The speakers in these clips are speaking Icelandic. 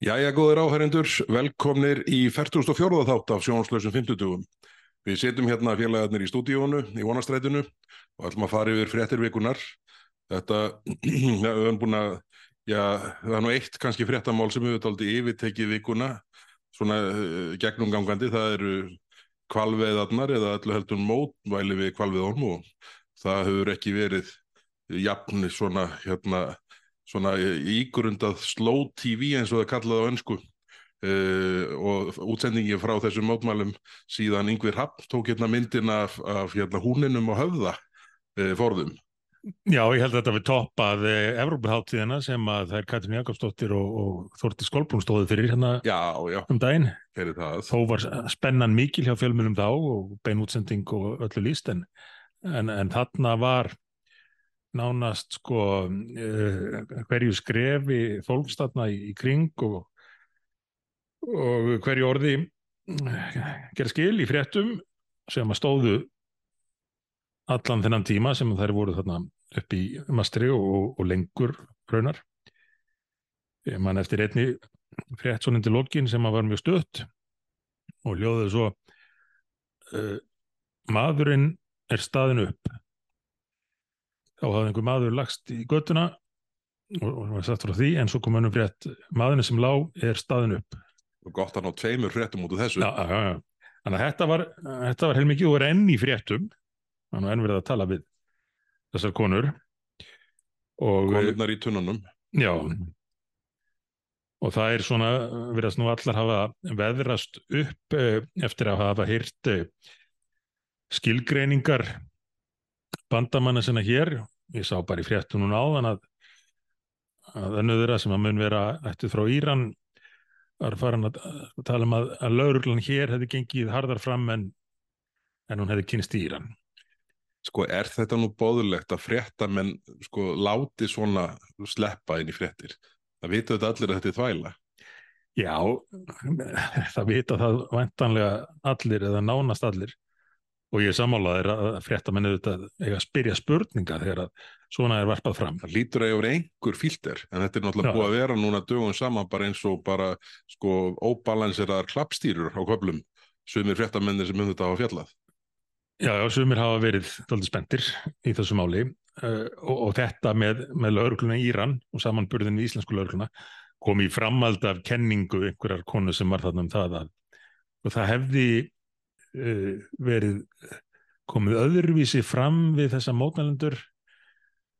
Jæja, góðir áhærendur, velkomnir í 44. þátt af sjónslösum 50. Við setjum hérna félagarnir í stúdíónu í vonastrætinu og ætlum að fara yfir fréttir vikunar. Þetta, ja, við höfum búin að, já, það er nú eitt kannski fréttamál sem við höfum aldrei yfirtekið vikuna, svona uh, gegnumgangandi, það eru kvalveðarnar eða öllu heldur mótvæli við kvalveðorm og það hefur ekki verið jafn svona, hérna, svona ígrundað slow TV eins og það kallaði á önsku uh, og útsendingi frá þessum mótmælum síðan Yngvir Happ tók hérna myndin af, af hérna, húninum og höfða uh, forðum. Já, ég held að þetta við toppað Evrópaháttíðina sem að það er Katrin Jakobsdóttir og, og Þorti Skólbrún stóðu fyrir hérna Já, já, um daginn. Þó var spennan mikil hjá fjölmunum þá og bein útsending og öllu líst en, en, en þarna var nánast sko uh, hverju skrefi fólkstatna í, í kring og, og hverju orði uh, gera skil í fréttum sem að stóðu allan þennan tíma sem þær voru þarna upp í mastri og, og lengur raunar. Ég man eftir einni frétt svo nýndi lokin sem að var mjög stutt og hljóðið svo uh, maðurinn er staðin upp þá hafði einhver maður lagst í göttuna og, og var satt frá því en svo kom önnum frétt maðurinn sem lá er staðin upp Og gott að ná tveimur fréttum út af þessu. já, já, já. þannig að þetta var, þetta var heilmikið og er enn í fréttum þannig að enn verið að tala við þessar konur og Konurnar í tunnunum. já og það er svona verðast nú allar hafa veðrast upp eh, eftir að hafa hýrt skilgreiningar bandamanna sinna hér ég sá bara í fréttunum áðan að að önnöðura sem að mun vera ættið frá Íran var farin að tala um að, að lauruglan hér hefði gengið harðar fram en, en hún hefði kynst í Íran Sko, er þetta nú bóðulegt að fréttamenn sko láti svona sleppa inn í fréttir? Það vita þetta allir að þetta er þvæla. Já, það vita það væntanlega allir eða nánast allir og ég samálaðir að fréttamenn auðvitað eiga að spyrja spurninga þegar að svona er varpað fram. Það lítur að ég voru einhver fílter, en þetta er náttúrulega Já. búið að vera núna dögum saman bara eins og bara sko óbalanseraðar klappstýrur á köflum sumir fréttamennir sem um þetta hafa fjallað. Já, já, sumir hafa verið dálítið spenntir í þessu máli uh, og, og þetta með, með laurugluna í Íran og samanburðin við íslensku laurugluna kom í framald af kenningu einhverjar konu sem var þarna um það að og það hefði verið komið öðruvísi fram við þessa mótmælendur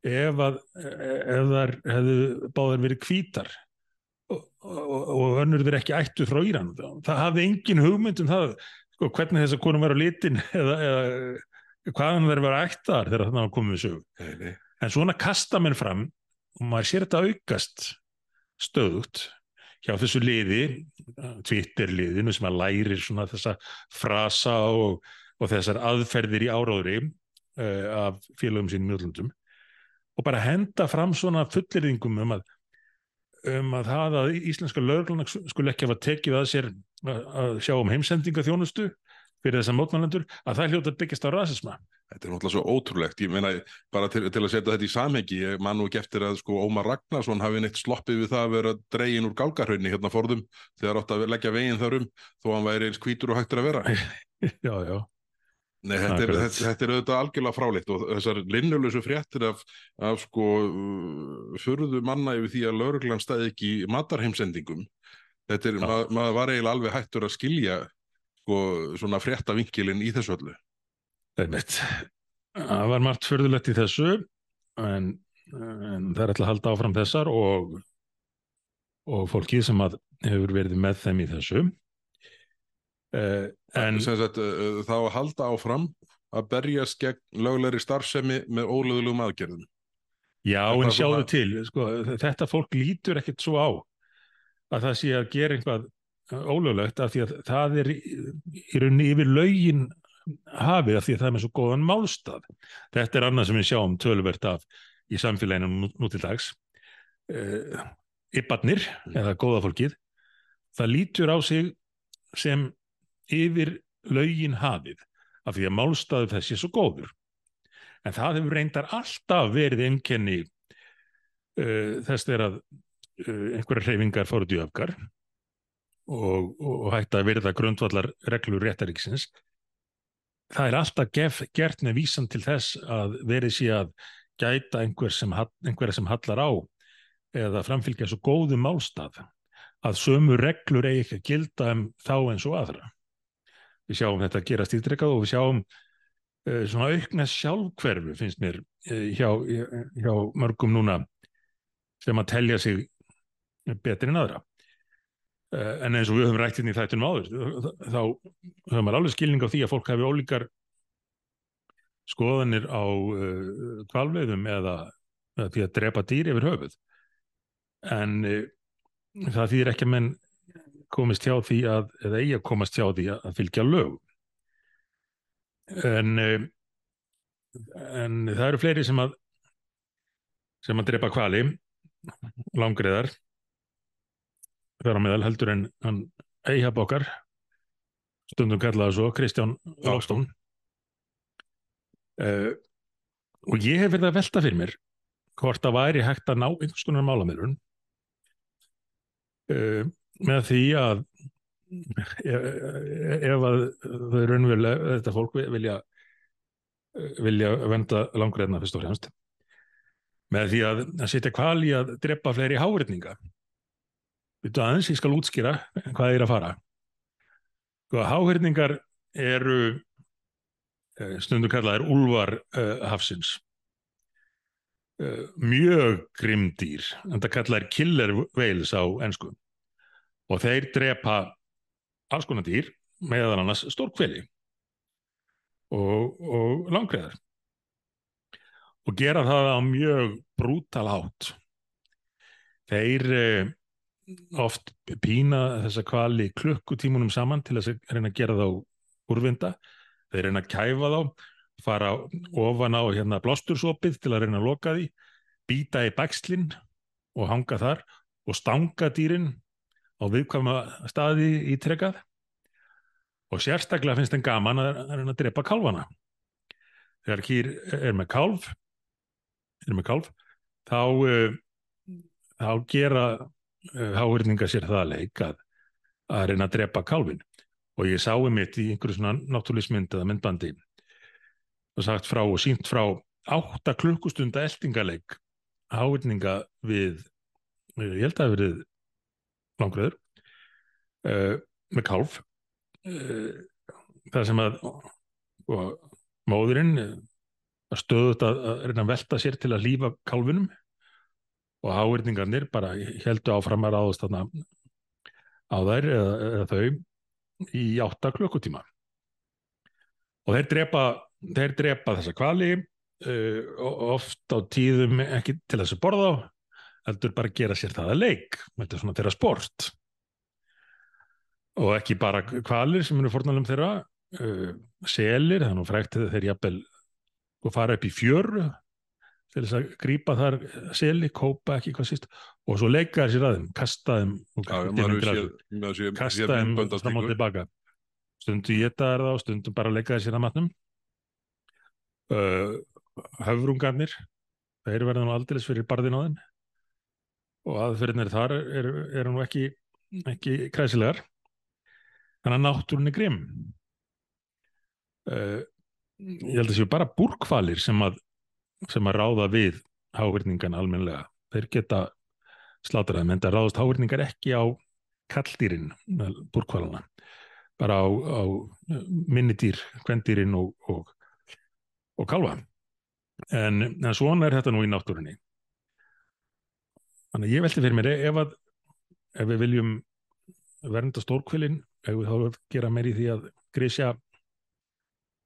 ef að ef þar hefðu báðar verið hvítar og, og, og önnur verið ekki ættu frá Íran það hafði engin hugmynd um það sko, hvernig þess að konum var á litin eða, eða hvaðan þeir vera ættar þegar þannig að komið sög en svona kasta menn fram og maður sér þetta aukast stöðugt hjá þessu liði Twitter liðinu sem að lærir svona þessa frasa og, og þessar aðferðir í áráðri uh, af félögum sínum mjöldundum og bara henda fram svona fullirðingum um að um að það að íslenska lögurluna skulle ekki hafa tekið að sér að sjá um heimsendinga þjónustu fyrir þessar mótmælendur, að það hljóta að byggjast á rasisma. Þetta er náttúrulega svo ótrúlegt, ég meina bara til, til að setja þetta í samhengi, ég man nú ekki eftir að sko Ómar Ragnarsson hafi neitt sloppið við það að vera dregin úr gálgarhaunni hérna forðum þegar átt að leggja veginn þar um þó hann væri eins hvítur og hægtur að vera. já, já. Nei, þetta er, þetta, þetta er auðvitað algjörlega fráleitt og þessar linnulösu fréttir af, af sko furðu manna yfir því að lauruglan staði ekki matarheimsendingum. Þetta er, Já. ma maður var eiginlega alveg hættur að skilja sko svona fréttavinkilinn í þessu öllu. Það var margt förðulegt í þessu en, en það er alltaf að halda áfram þessar og, og fólkið sem að hefur verið með þeim í þessu. Uh, en sem sagt, uh, þá að halda áfram að berjast gegn löglegri starfsemi með ólögulegum aðgerðum. já, þetta en sjáðu til, sko, þetta fólk lítur ekkert svo á að það sé að gera einhvað ólöglegt af því að það er í, rauninni yfir lögin hafið af því að það er með svo góðan málstað. Þetta er annað sem við sjáum töluvert af í samfélaginu nú, nú til dags. Uh, Ibbarnir, eða góða fólkið, það lítur á sig sem yfir lögin hafið af því að málstaðu þessi er svo góður. En það hefur reyndar alltaf verið einkenni uh, þess þegar að einhverja hreyfingar fóru djöfgar og, og hægt að virða grundvallar reglur réttaríksins það er alltaf gef, gert með vísan til þess að verið sé að gæta einhver sem, einhverja sem hallar á eða framfylgja svo góðu málstað að sömu reglur eigi ekki að gilda um þá eins og aðra. Við sjáum þetta að gera stýrdreikað og við sjáum uh, svona aukna sjálfkverfu finnst mér uh, hjá, hjá mörgum núna sem að telja sig betur en aðra. Uh, en eins og við höfum rætt inn í þættunum áður þá höfum við alveg skilning á því að fólk hefur ólíkar skoðanir á kvalveiðum eða, eða því að drepa dýr yfir höfuð. En það þýðir ekki að menn komist hjá því að, eða eigi að komast hjá því að fylgja lög en en það eru fleiri sem að sem að drepa kvali langriðar þar á meðal heldur en hann Eihab okkar. Stundum kallaði svo Kristján Lóstón uh, og ég hef verið að velta fyrir mér hvort að væri hægt að ná einhvers konar málamilun uh, með því að ef að þau raunverulega þetta fólk vilja vilja venda langreðna fyrst og fremst. Með því að, að setja kval í að drepa fleiri háverðninga þú aðeins, ég skal útskýra hvað er að fara. Sko, háverðningar eru stundu kallaðir úlvar uh, hafsins. Uh, mjög grimdýr en það kallaðir killer whales á ennsku og þeir drepa alls konar dýr meðan annars stórkveli og, og langreðar og gera það á mjög brútal hátt. Þeir eh, oft pína þessa kvali klukkutímunum saman til að reyna að gera þá úrvinda. Þeir reyna að kæfa þá fara ofan á hérna blástursopið til að reyna að loka því býta í bakslinn og hanga þar og stanga dýrin á viðkvæma staði í trekað og sérstaklega finnst þeim gaman að, að, að drepa kálvana þegar kýr er með kálf er með kálf þá uh, þá gera uh, háhyrninga sér það að, að reyna að drepa kálfin og ég sá um mitt í einhverju svona náttúrlismynd eða myndbandi og sagt frá og sínt frá átta klukkustunda eldingaleik háhyrninga við ég held að það verið langriður uh, með kálf. Uh, það sem að og, móðurinn stöðut að, að reyna að velta sér til að lífa kálfunum og háverningarnir bara heldu áfram að ráðast þarna á þær eða, eða þau í átta klukkutíma. Og þeir drepa þeir drepa þessa kvali uh, oft á tíðum ekki til þess að borða heldur bara gera sér það að leik. Þetta er svona þeirra sport. Og ekki bara kvalir sem eru fornalum þeirra uh, selir, þannig að frækt þeir jafnvel og fara upp í fjöru til þess að grýpa þar seli, kópa ekki hvað síst og svo leika sér að þeim, kasta þeim kasta þeim fram og tilbaka. Stundu í þetta er það og stundu bara leika sér að matnum. Uh, höfrungarnir þeir verða nú aldrei fyrir barðin á þeim. Og aðferðinir þar eru er nú ekki, ekki kræsilegar þannig að náttúrun er grimm. Uh, ég held að séu bara búrkvalir sem að, sem að ráða við háverningan almenlega þeir geta slátraðum en það ráðast háverningar ekki á kalldýrin búrkvalana bara á, á minnidýr, kvendýrin og, og, og kalva en, en svona er þetta nú í náttúrunni. Þannig að ég velti fyrir mér ef, að, ef við viljum vernda stórkvölin, ef við þá gera meir í því að grísja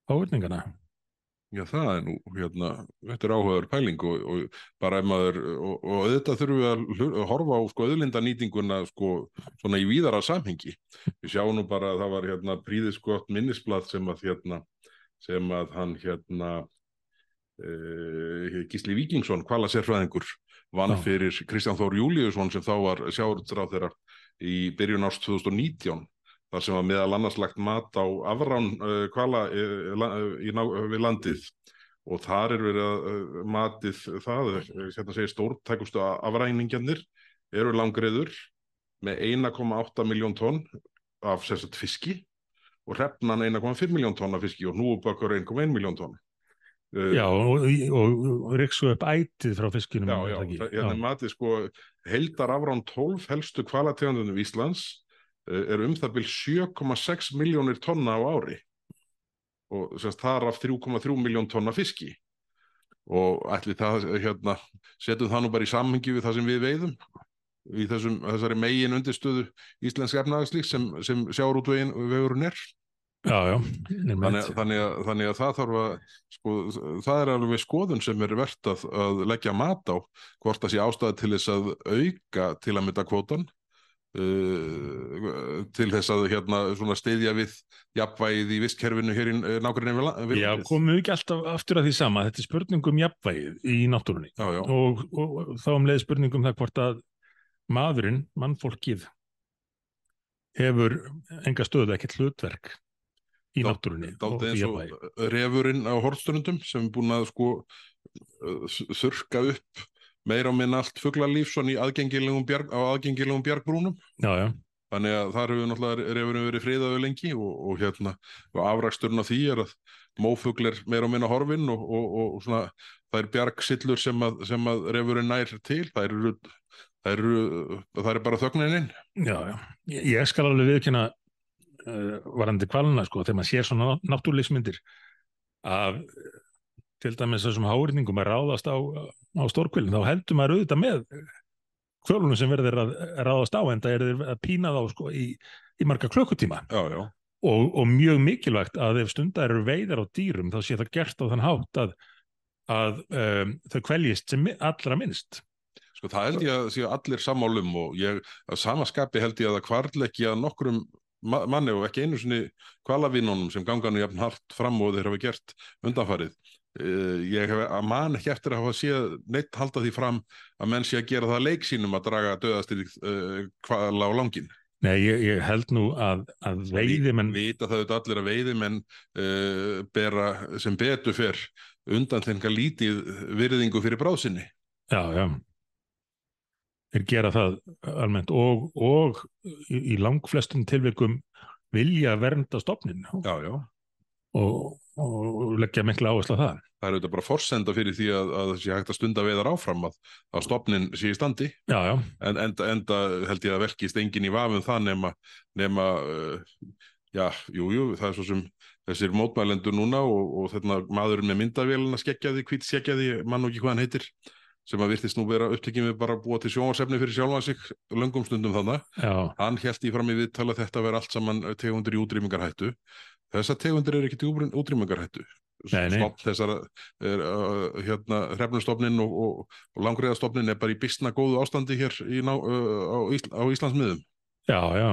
áhörningana. Já það er nú, hérna, þetta er áhugaður pæling og, og bara ef maður, og, og auðvitað þurfum við að, horfa á sko auðlindanýtinguna sko svona í víðara samhengi. Við sjáum nú bara að það var hérna príðiskott minnisblad sem að hérna, sem að hann hérna, uh, Gísli Víkingsson, kvala sérfræðingur, vann fyrir Kristján Þór Júliusson sem þá var sjáurðsráð þeirra í byrjun ást 2019 þar sem var meðal annars lagt mat á afrán uh, kvala uh, í, við landið og þar er verið að uh, matið það, hérna segir stórtækustu afræningjarnir eru langriður með 1,8 miljón tonn af sérstætt fiski og hrefnan 1,5 miljón tonn af fiski og hnúubökkur 1,1 miljón tonn. Uh, Já, og, og, og riksu upp ætið frá fiskinum. Já, já, það hérna er matið sko heldar afrán 12 helstu kvalategundunum Íslands er um það byrj 7,6 miljónir tonna á ári. Og semst þar af 3,3 miljón tonna fiski. Og ætli það hérna setjum það nú bara í samhengi við það sem við veiðum í þessum, þessari megin undirstöðu íslensk efnagslík sem, sem sjáur út vegurinn er. Já, já, þannig, þannig, að, þannig að það þarf að sko, það er alveg skoðun sem er verðt að, að leggja mat á hvort það sé ástæði til þess að auka til að mynda kvótan uh, til þess að hérna svona stiðja við jafnvægið í vistkerfinu hér í nákvæmlega við, Já, komum við ekki alltaf aftur að því sama. Þetta er spurning um jafnvægið í náttúrunni. Já, já, og, og þá um leið spurning um það hvort að maðurinn, mannfólkið, hefur enga stöðu, ekkert hlutverk í náttúrunni og því eins og refurinn á hortstunundum sem er búin að sko uh, þurka upp meira og minna allt fuglalíf svona bjarg, á aðgengilegum bjargbrúnum Já, já, Þannig að þar hefur náttúrulega verið friðaðu lengi og, og hérna og afraksturinn af því er að mófugl er meira og minna horfin og, og, og svona það er bjargsillur sem að, sem að refurinn nær til, það eru, það eru, það er bara þögnininn. já, já. Ég, ég skal alveg viðkynna uh, varandi kvalina, sko, þegar maður sér svona náttúrleismyndir af eh, til dæmis þessum háurningum að ráðast á, á stórkvölin, þá heldur maður auðvitað með kvölunum sem verður að ráðast á en það er að pína þá sko, í, í marga klukkutíma Já, já, og, og mjög mikilvægt að ef stundar eru veiðar á dýrum þá sé það gert á þann hátt að, að um, þau kveljist sem allra minnst. sko það held ég að séu allir sammálum og ég, að samaskapi held ég að það kvarl ekki að nokkrum ma manni og ekki einu sinni kvalavinunum sem ganga nú jafn hart fram og þeir hafa gert undanfarið. Uh, ég hef man ekki eftir að hafa séð neitt halda því fram að menn sé að gera það leik sínum að draga döðastir uh, kvala á langin. Nei, ég, ég held nú að, að veiðimenn, Vita það auðvitað allir að veiðimenn uh, bera sem betur fer undan þenga lítið virðingu fyrir bráðsynni. já, já, þeir gera það almennt og, og í, langflestum tilvikum vilja vernda stofnin og, Já, já. og, og leggja mikla áherslu á það. Það er auðvitað bara forsenda fyrir því að, að það sé hægt að stunda veiðar áfram að, að stopnin sé í standi Já, já, en enda, enda held ég að velkist engin í vafum það nema, nema uh, já, jú, jú, það er svo sem þessir mótmælendur núna og, og þetta maðurinn með myndavélina skeggjaði, hvít skeggjaði, mann og ekki hvað hann heitir sem að virtist nú vera upptekið með bara að búa til sjónvarsefni fyrir sjálfan sig löngum stundum þannig. já, Hann held í fram í viðtala að þetta vera allt saman tegundur í útrýmingarhættu. Þessar tegundur er ekki til útrýmingarhættu. Þessar er, uh, hérna, hrefnustofnin og, og, og langriðastofnin er bara í bysna góðu ástandi hér í ná, uh, á, Ísl, á Íslandsmiðum. já, já,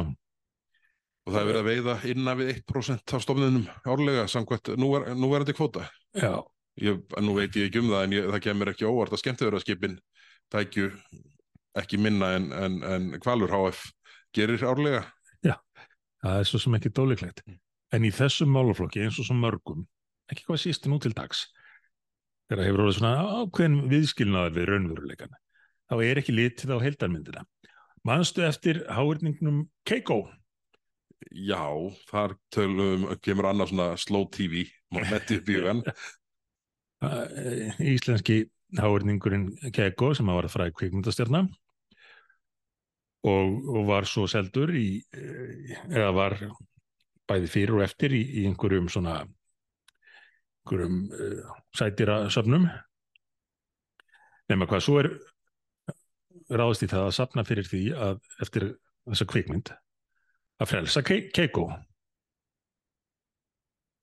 Og það er verið að veiða innan við 1% af stofninum árlega samkvæmt núver, núverandi kvóta. já, Ég, nú veit ég ekki um það en ég, það kemur ekki óvart að skemmtiverðarskipin tækju ekki minna en, en, en Kvalur HF gerir árlega. það er svo sem ekki dólíklegt. En í þessum málaflokki eins og svo mörgum, ekki hvað síst nú til dags, þegar hefur orðið svona ákveðin viðskilnaðar við raunveruleikan, þá er ekki litið á heildarmyndina. Manstu eftir háirningnum Keiko? Já, þar tölum, kemur annað svona slow TV í hugan. Uh, íslenski háirningurinn Keiko sem var fræð kvikmyndastjarna og, og var svo seldur í, eh, eða var bæði fyrir og eftir í, í einhverjum svona einhverjum uh, sætira söfnum nema hvað svo er ráðist í það að safna fyrir því að eftir þessa kvikmynd að frelsa Ke Keiko.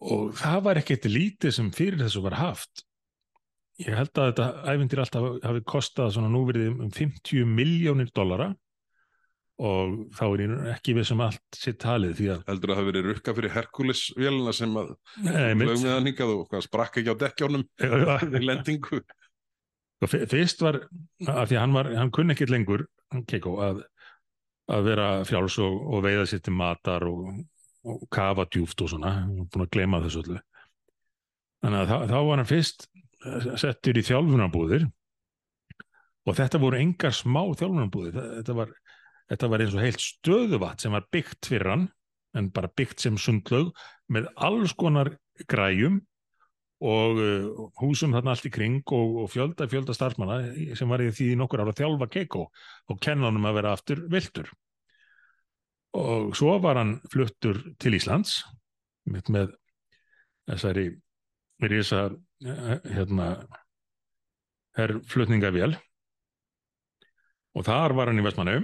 Og það var ekkert lítið sem fyrir þessu var haft. Ég held að þetta æfindir alltaf hafi kostað svona núverið um 50 miljónir dollara og þá er ég ekki við sem allt sér talið því að Heldur að það hafi verið rukka fyrir Herkules vélina sem að flög með hann hingað og sprakk ekki á dekkjónum í lendingu. Fyrst var, af því að hann var, hann kunni ekkert lengur, Keiko, að, að vera frjáls og, og veiða sér til matar og, og kafa djúft og svona, hann var búin að gleyma þessu öllu. Þannig að þá, þá var hann fyrst eh, settur í þjálfunarbúðir og þetta voru engar smá þjálfunarbúði þetta var, þetta var eins og heilt stöðuvat sem var byggt fyrir hann en bara byggt sem sundlaug með alls konar græjum og uh, húsum þarna allt í kring og, og fjölda fjölda starfsmanna sem var í því nokkur ára þjálfa Keiko og kenna honum að vera aftur viltur og svo var hann fluttur til Íslands með, með þessari risa hérna herrflutningavél og þar var hann í Vestmannau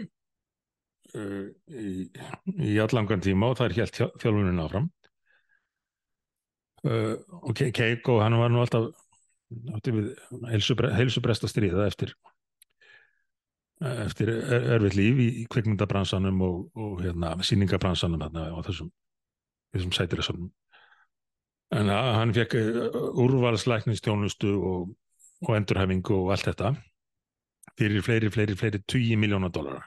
uh, í, í allangan tíma og það er helt þjálfunin áfram. Uh, og Keiko hann var nú alltaf heilsubresta stríða eftir eftir er, erfitt líf í, kvikmyndabransanum og, og hérna, síningabransanum þarna, og þessum, þessum sætirisannum en að, hann fekk úrvalslæknistjónustu og, og endurhæfingu og allt þetta fyrir fleiri, fleiri, fleiri 20 miljónar dólara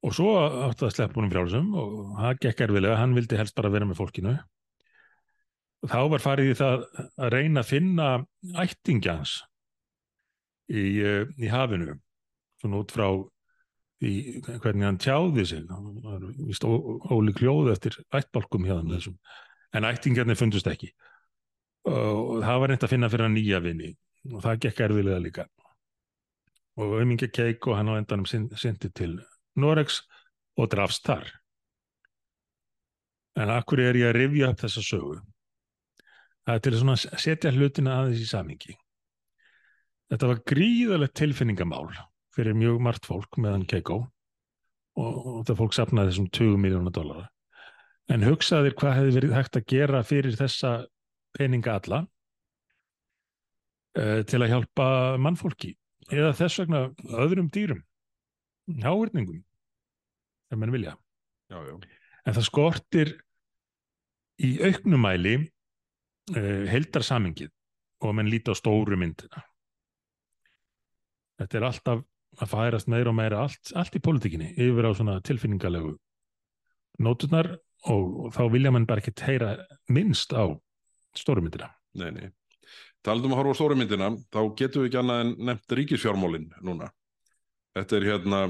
og svo átti að sleppa húnum frjálsum og það gekk erfilega, hann vildi helst bara vera með fólkinu. Þá var farið í það að reyna að finna ættingjans í, eh, í hafinu. Svona út frá í hvernig hann tjáði sig. Það var vist ólík hljóð eftir ættbálkum hjá hann þessum. En ættingjarnir fundust ekki. Og það var reynd að finna fyrir hann nýja vini. Og það gekk erfilega líka. Og auðmingi keik og hann á endanum syndi til Noregs og drafst þar en akkur er ég að rifja upp þessa sögu það er til að setja hlutina aðeins í samingi. Þetta var gríðalegt tilfinningamál fyrir mjög margt fólk meðan Keiko og, þetta fólk sapnaði þessum 20 miljónar dólara. En hugsaðir hvað hefði verið hægt að gera fyrir þessa peninga alla uh, til að hjálpa mannfólki eða þess vegna öðrum dýrum, háurningum, ef mann vilja. Já, já. En það skortir í auknumæli uh, heldarsamingið og menn líti á stóru myndina þetta er alltaf að færast meira og meira allt, allt í pólitíkinni yfir á svona tilfinningalegu nótunar og, þá vilja mann bara ekki heyra minnst á stóru myndina Nei, nei. Taldum að horfa á stóru myndina þá getum við ekki annað en nefnt ríkisfjármólin núna þetta er hérna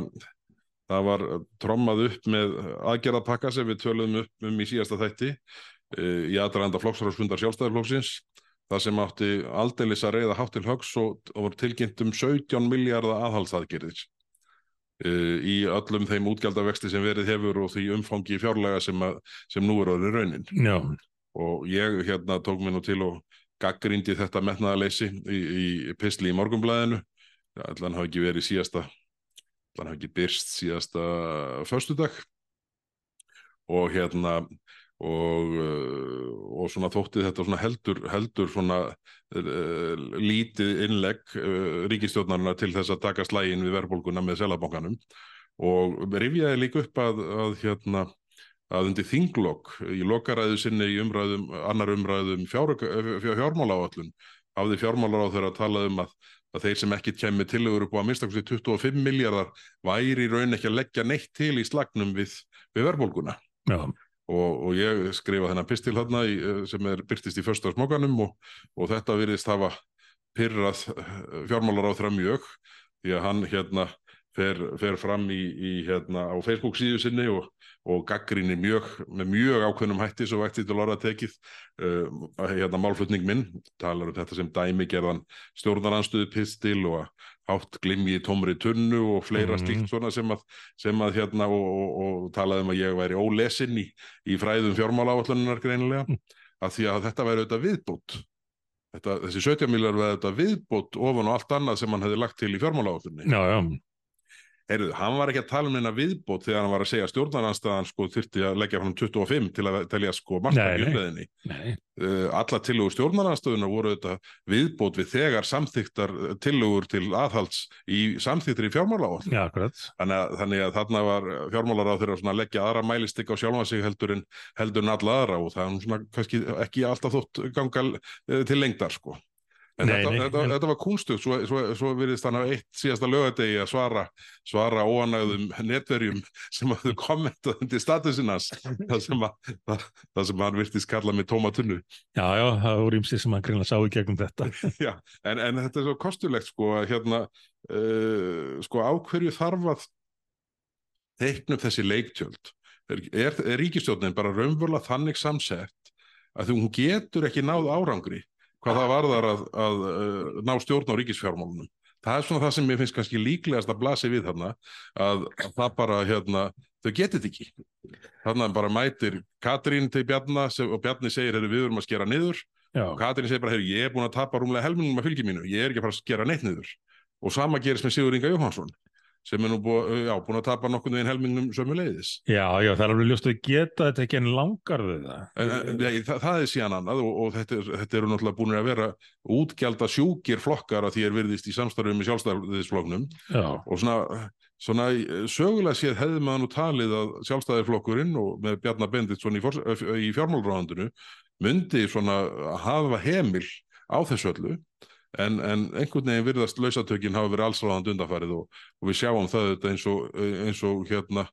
það var trommað upp með aðgerðapakka sem við töluðum upp um í síðasta þætti Eh, í aðranda flokksráðsfundar sjálfstæðarflokksins það sem átti aldeilis að reyða hátt til högs og, og voru tilkynnt um 17 miljardar aðhalsaðgerðis uh, í öllum þeim útgjaldavexti sem verið hefur og því umfangi fjárlega sem, að, sem nú er orðin raunin Já. og ég hérna tók mér nú til og gaggrindi þetta metnaðaleysi í, í pisli í morgumblæðinu allan hafi ekki verið síðasta allan hafi ekki byrst síðasta förstudag og hérna og, eh, og svona þótti þetta svona heldur, heldur svona uh, lítið innlegg uh, ríkistjórnarna til þess að taka slægin við verðbólguna með selabankanum og rifjaði líka upp að, að hérna að undir þinglokk í lokaræðu sinni í umræðum, annar umræðum fjár, fjármála áallun hafði fjármálar á þeirra að tala um að, að þeir sem ekki kemur til að vera upp á að minnstakosti 25 miljardar væri í raun ekki að leggja neitt til í slagnum við, við verðbólguna. Og, og ég skrifa þennan pistil hérna í, sem er byrtist í första smókanum og, og þetta virðist hafa pyrrað eh, fjármálar á þrjá mjög því að hann hérna fer, fer fram í, í hérna á Facebook síðu sinni og, og gaggrinni mjög, með mjög ákveðnum hætti svo vægt til orða tekið uh, hérna málflutning minn talar um þetta sem dæmi gerðan stjórnaranstöðu pistil og hátt glimmi í tómri tunnu og fleira mm. slíkt svona sem að, sem að hérna og, og, og talaði um að ég væri ólesin í, í fræðum fjármála áallunar greinilega mm. að því að þetta væri auðvitað viðbútt þetta, þessi 17 miljar væri auðvitað viðbútt ofan og allt annað sem hann hefði lagt til í já Heyrðu, hann var ekki að tala um neina viðbót þegar hann var að segja stjórnarnanstæðan sko þurfti að leggja fram 25 til að telja sko marka í umleðinni. Uh, alla tillugur stjórnarnanstöðunar voru þetta viðbót við þegar samþyktar tillugur til aðhalds í samþyktir í fjármálaáll. Já, akkurat. Þannig, þannig að þarna var fjármálar á þeirra að leggja aðra mælistik á sjálfa sig heldur en heldur en alla aðra og það er kannski ekki alltaf þótt ganga eh, til lengdar sko. En Nei, þetta, nei, þetta, en- þetta var kunstugt, svo, svo, svo virðist hann að eitt síðasta lögadegi að svara, svara óanægðum netverjum sem hafðu kommentað undir statusinnas, það sem, að, það, það sem hann virtist kalla með tóma tunnu. Já, já, það voru ímsið sem hann greinlega sá í gegnum þetta. Já, en, en þetta er svo kostulegt sko að hérna, uh, sko á hverju þarf að teikna upp þessi leiktjöld? Er, er, er ríkistjórnin bara raunverulega þannig samsett að þú getur ekki náð árangri hvað það varðar að, að uh, ná stjórn á ríkisfjármálunum? Það er svona það sem mér finnst kannski líklegast að blasi við þarna að, að það bara hérna, þau getið ekki. Þannig bara mætir Katrín til Bjarna sem, og Bjarni segir heyrðu, við erum að skera niður Já, og Katrín segir bara, heyrðu, ég er búin að tapa rúmlega helmingum af fylgi mínu, ég er ekki að fara að gera neitt niður. Og sama gerist með Sigur Inga Jóhansson sem er nú búin, já, búin að tapa nokkurnu veginn helmingnum sömu leiðis. já, já, það er alveg ljóst að geta þetta ekki en langar við það. En, en, ja, það, það er síðan annað og, og þetta, þetta eru náttúrulega búin að vera útgjalda sjúkir flokkar að því er virðist í samstarfum með sjálfstæðisflokknum Já, og svona, svona eh, sögulega séð hefði maður nú talið að sjálfstæðisflokkurinn og með Bjarnar Benditsson í, fórs- í fjármálráðandinu myndi svona hafa heimil á þessu öllu en, en einhvern veginn virðast lausatökin hafa verið allsráðand undanfarið og, og við sjáum það eins og, eins og hérna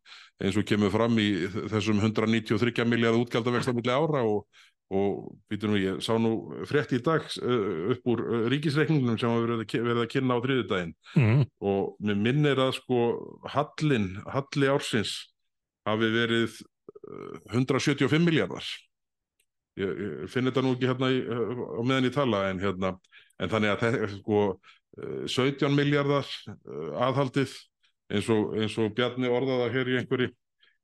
eins og kemur fram í þessum 193 miljard útgjaldavexta milli ára og, og býtum við, ég sá nú frétt í dag uh, upp úr uh, ríkisreikningunum sem hafa verið, verið að kynna á þriðudaginn mm, og mér minnir að sko hallin, halli ársins hafi verið uh, 175 miljardar ég, ég finn þetta nú ekki hérna í, á meðan ég tala en hérna en þannig að þetta sko uh, 17 miljardar uh, aðhaldið eins og, eins og Bjarni orðaða hér í einhverju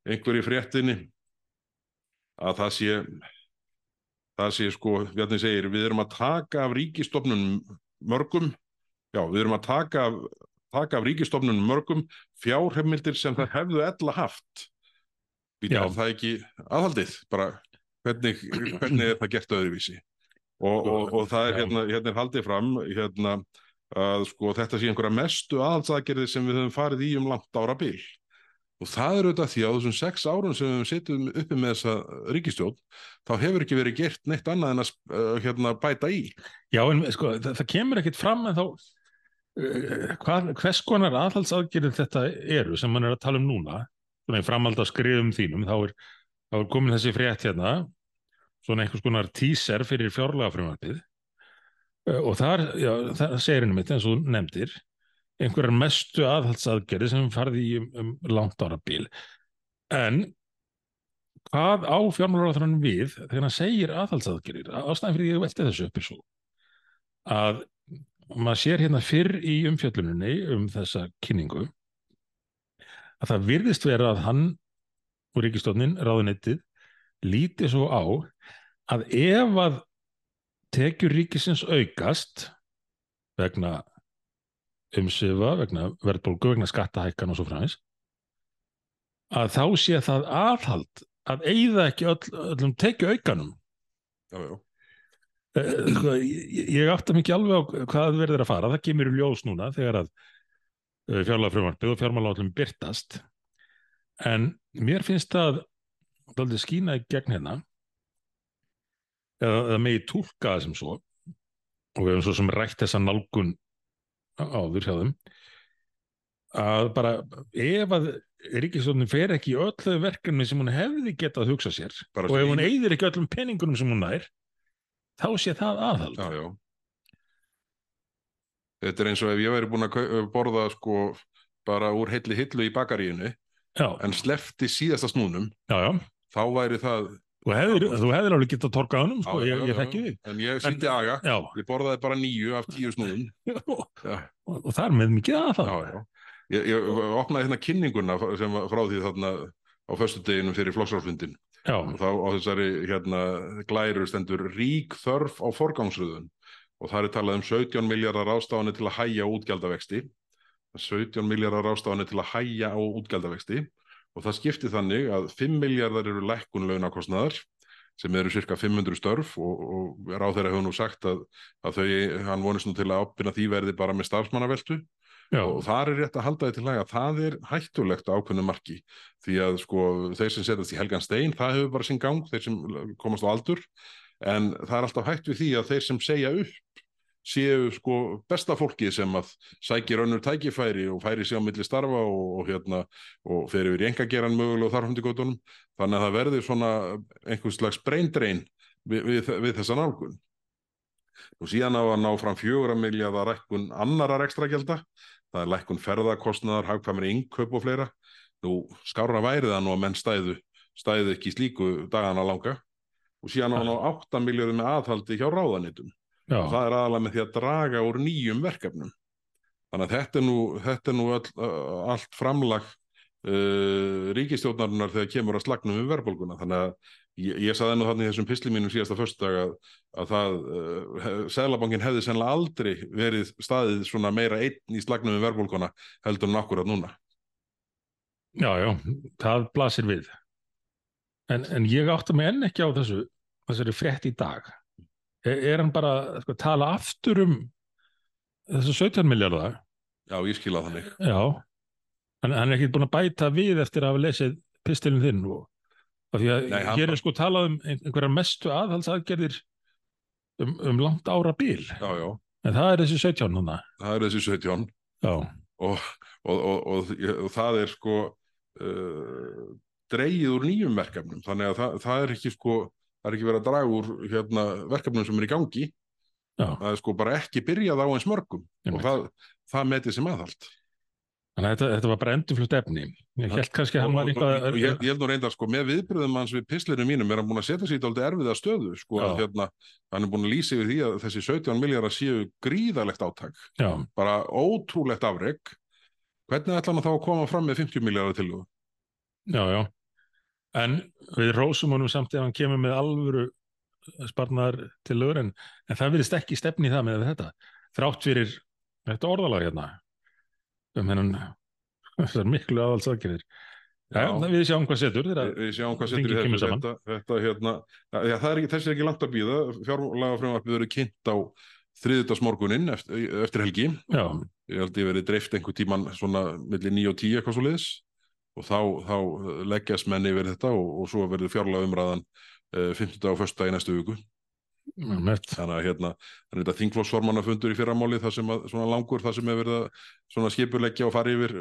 einhverju fréttinni að það sé það sé sko, Bjarni segir við erum að taka af ríkistofnunum mörgum, já við erum að taka af, taka af ríkistofnunum mörgum fjárheimildir sem það hefðu ella haft. Býta, er það ekki aðhaldið? Bara hvernig, hvernig er það gert öðruvísi og, og, og það er hérna, hérna er haldið fram hérna að sko þetta sé einhverja mestu aðhaldsaðgerði sem við höfum farið í um langt ára bil. Og það er auðvitað því að þessum sex árum sem við setjum uppi með þessa ríkistjórn þá hefur ekki verið gert neitt annað en að uh, hérna, bæta í. Já, en sko, það, það kemur ekkit fram en þá uh, hvað, hvers konar aðhaldsaðgerðir þetta eru sem mann er að tala um núna? Framhald af skrifum þínum þá er, þá er komin þessi frétt hérna svona einhvers konar teaser fyrir fjárlega frumvarpið uh, og þar, já, það segir henni mitt eins og nefndir einhverjar mestu aðhaldsaðgerðir sem farði í um, um langt ára bíl en hvað á fjármálaráðurinn við þegar hann segir aðhaldsaðgerðir? Ástæðan fyrir því ég velti þessu upp er svo að maður sér hérna fyrr í umfjölluninni um þessa kynningu að það virðist vera að hann og ríkistofnin, ráðunettið líti svo á að ef að tekjur ríkisins aukast vegna umsvifa, vegna verðbólgu, vegna skattahækkan og svo fræmis að þá sé það aðhald að eigða ekki öll, öllum tekju aukanum já, já. Eh, sko, ég, ég átta mikið alveg á hvað verður að fara, það kemur í ljós núna þegar að fjárlega frumvarpið og fjármálaállum byrtast en mér finnst það daldið skína í gegn hérna eða, megi túlka það sem svo. Og við höfum svo sem rætt þessa nálgun áður hjá þeim. Að bara ef að ríkisstofnin fer ekki í öll þau verkefni sem hún hefði getað hugsa sér Bara og ef hún eyðir ekki öllum peningunum sem hún nær þá sé það aðhald. Já, já. Þetta er eins og ef ég væri búin að borða sko bara úr heilli hillu í bakaríinu já, en slefti síðasta snúnum þá væri það Þú hefðir, þú hefðir alveg getað torkað honum sko, Já, ég, ég þekki þig. En ég síndi aga, já, ég borðaði bara nýju af tíu snúðum. Og, og það er með mikið aðhald já, já. Ég, ég opnaði hérna kynninguna sem frá því þarna á föstudeginum fyrir flokksráðsfundin já, og þá á þessari hérna glæru stendur rík þörf á forgangsröðun. Og það er talað um 17 miljardar ástafanir til að hæja útgjaldavexti. 17 miljardar ástafanir til að hæja á útgjaldavexti og það skipti þannig að 5 miljardar eru lækkun launakostnaðar sem eru cirka 500 störf og, og ráð þeirra hefur nú sagt að, að þau, hann vonist nú til að ábyrna því verði bara með starfsmannaveltu. Já, og þar er rétt að halda því til að það er hættulegt ákveðnu marki. Því að sko þeir sem setjast í helgan stein það hefur bara sinn gang, þeir sem komast á aldur. En það er alltaf hætt við því að þeir sem segja upp séu sko besta fólki sem að sækir önnur tækifæri og færi sig á milli starfa og, og hérna og fer yfir engageran mögulega og þarfandi gótunum þannig að það verði svona einhvers slags braindrein við, við, við þessa nálgun. Og síðan á að ná fram fjögur að milja rækkun annarar ekstra gælda það er lækkun ferðarkostnaðar, hagkvæmur inköp og fleira. Nú skára værið það nú að menn stæðu stæðu ekki slíku dagana langa. Og síðan á hann á 8 miljóðum með aðhaldi hjá ráðanitum Já, og það er aðalega með því að draga úr nýjum verkefnum þannig að þetta er nú, þetta er nú all, allt framlag uh, ríkistjórnarinnar þegar kemur að slagnum um verðbólguna þannig að ég, ég saði nú þannig í þessum pisli mínum síðasta föstudag að, að það uh, Sælabankin hefði sennilega aldrei verið staðið svona meira einn í slagnum um verðbólguna heldur en akkurat núna já, já, það blasir við. En, en ég átta mig enn ekki á þessu, þessari frétt í dag. Er, hann bara sko, að tala aftur um þessu 17 miljardar? Já, ég skila þannig. Já, en hann er ekki búin að bæta við eftir að hafa lesið pistilin þinn og því að Nei, hann hér er sko talað um ein- einhverjar mestu aðhaldsaðgerðir um, um langt ára bíl Já, já, en það er þessi 17 núna það er þessi 17 Já, og, og, og, og, og það er sko uh, dreigið úr nýjum verkefnum. Þannig að það, það er ekki sko það er ekki verið að draga úr hérna, verkefnum sem er í gangi. Já, það er sko bara ekki byrjað á eins mörgum. Einmitt. og það, það metið sem aðhald. Þannig að þetta, þetta var bara endurflutt efni. Ég held kannski að hann var eitthvað ég, ég held nú reyndar sko með viðbröðum hans við pislinu mínum er hann búin að setja sér aldrei erfiða stöðu sko Já. að hérna, hann er búin að lýsa yfir því að þessi 17 miljardar séu gríðalegt átak. Já, bara ótrúlegt afreg hvernig ætla hann þá að koma fram með 50 miljardar til þú? já, já En við rósum honum samt ef hann kemur með alvöru sparnar til lögur en, en það virðist ekki stefni í það með þetta þrátt fyrir þetta orðalag hérna um hennan þessar miklu aðaldsaðgerðir Já, Já. við sjáum hvað setur þegar Við, sjáum hvað setur saman. þetta, þetta hérna, ja, það er ekki, þessi er ekki langt að býða fjárlaga frumvarpið verður kynnt á þriðutasmorgunin eftir, eftir helgi. Já, ég held ég verið dreift einhver tíman svona millir 9 og 10 eitthvað svo liðis og þá, þá leggjast menn yfir þetta og, og svo verður fjárlaga umræðan uh, 50 og 1. í næstu viku þannig að hérna, þannig að þetta þingflóksformannafundur í fyrramáli það sem að, svona langur, það sem hefur verið að svona skipuleggja og fara yfir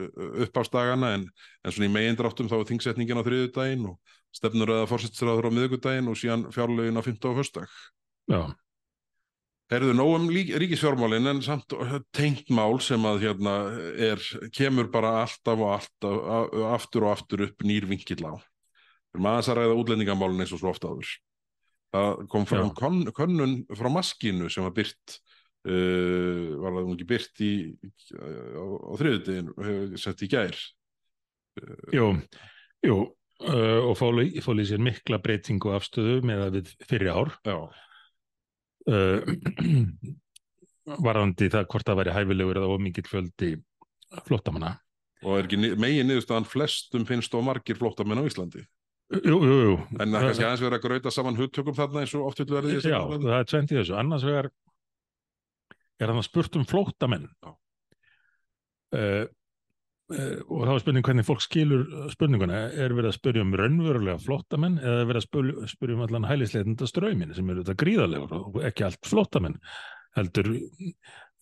uppástagana en, en svona í megindráttum þá er þingsetningin á þriðudaginn og stefnur eða fórsettisraður á miðvikudaginn og síðan fjárlögin á 15. og föstdag. Já, Herðu nóg um lík- ríkisfjármálin en samt tengt mál sem að hérna er, kemur bara alltaf og alltaf, aftur og aftur upp nýr vinkill á. Við erum aðeins að ræða útlendingamálin eins og svo ofta áður. Það kom fram Já. kon, könnun frá maskinu sem var byrt, uh, var það ekki byrt í, á, á þriðudegin, sett í gær. jú, jú uh, og fólu í sér mikla breytingu afstöðu með að við fyrir ár Já, uh, varðandi það hvort það væri hæfilegur eða ómikið fjöldi flottamanna og er ekki megin niðurstaðan flestum finnst og margir flóttamenn á Íslandi. Jú, jú, jú En það kannski aðeins verið að grauta saman hugtökum þarna eins og oft vil verði í þessu Já, það er tvent í þessu. Annars vegar er hann að spurt um. Uh, uh, og þá er spurning hvernig fólk skilur spurninguna. Er verið að spyrja um raunverulega flóttamenn eða er verið að spyrja um allan hælisleitenda ströymin sem eru þetta gríðarlegur og ekki allt flóttamenn heldur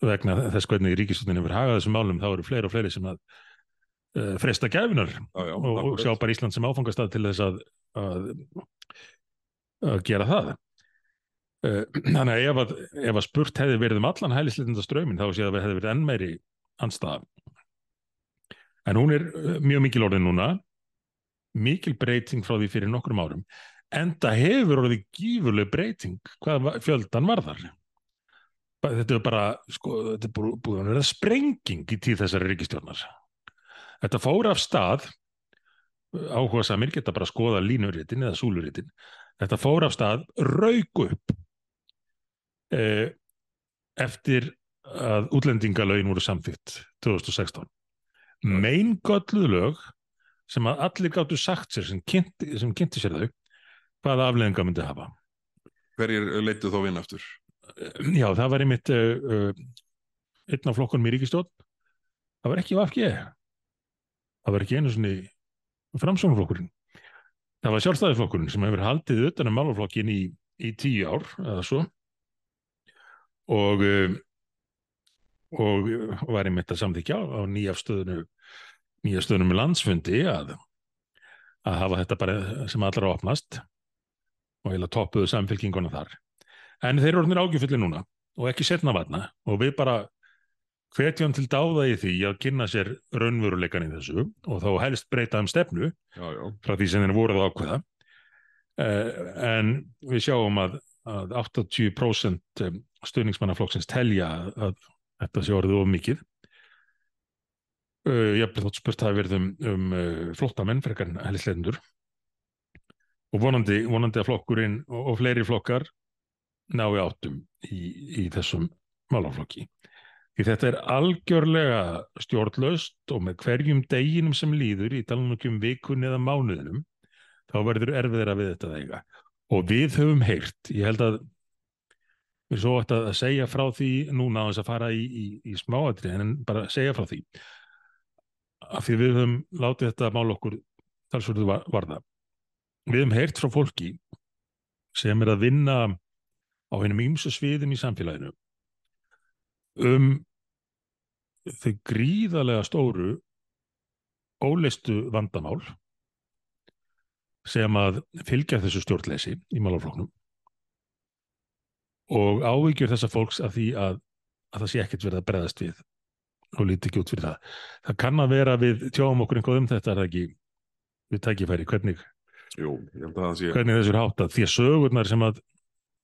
vegna þess hvernig ríkisvöldin hefur hagað þessum málum þá eru fleiri og fleiri sem að uh, fresta gæfinar og, og sjá bara Ísland sem áfangastað til þess að, að, að gera það. Eh, Þannig að ef, að ef að spurt hefði verið um allan hælisleitenda strömmin þá sé að það hefði verið enn meiri anstaða. En hún er eh, mjög mikil orðin núna, mikil breyting frá því fyrir nokkrum árum, en það hefur orðið gífurleg breyting hvað va- fjöldan varðar. Þetta er bara, sko, þetta er bú- búið að vera sprenging í tíð þessari ríkistjórnar. Þetta fór af stað áhuga samir geta bara að skoða línuritin eða súluritin. Þetta fór af stað rauk upp eh, eftir að útlendingalögin voru samþýtt 2016. Meingölluð lög sem að allir gáttu sagt sér sem kynnti, sem kynnti sér þau hvaða afleðinga myndi hafa. Hverjir leittu þó vinn aftur? Já, það var einmitt uh, einn af flokkunum í ríkistjórn. Það var ekki VFG. Það var ekki einu svona framsóknarflokkurinn. Það var sjálfstæðisflokkurinn sem hefur haldið utan um málaflokkin í, í tíu ár eða svo. Og uh, og var einmitt að samþykja á nýjafstöðunu nýjafstöðunum í landsfundi að, að hafa þetta bara sem allra opnast og heila toppuðu samfélkinguna þar. En þeir eru orðinir ágifulli núna og ekki setna vatna og við bara hvetjum til dáða í því að kynna sér raunveruleikan í þessu og þá helst breyta um stefnu já, já. frá því sem þeir voruð ákveða. Uh, en við sjáum að, að 80% stuðningsmannaflokksins telja að þetta sé orðið of mikið. Uh, ég hef þótt spurt að verðum um uh, flottamenn frekar hellisleitundur og vonandi, vonandi að flokkurinn og, og fleiri flokkar nái áttum í, í þessum málaflokki. Því þetta er algjörlega stjórnlaust og með hverjum deginum sem líður í talunum vikun eða mánuðinum þá verður erfiðra við þetta þegar. Og við höfum heyrt, ég held að við svo ætti að segja frá því núna á þess að fara í, í, í smáatri en bara segja frá því af því við höfum látið þetta mál okkur talsvöldu varða. Við höfum heyrt frá fólki sem er að vinna á hennum ímsu sviðum í samfélaginu um þau gríðarlega stóru óleistu vandamál sem að fylgja þessu stjórnleysi í málafloknum og ávíkjur þessa fólks af því að, að það sé ekkert verið að breðast við og líti ekki út fyrir það. Það kann að vera við tjáum okkur einhvað um þetta er það ekki við tækifæri hvernig, Jú, sé... hvernig þessur hátta því að sögurnar sem að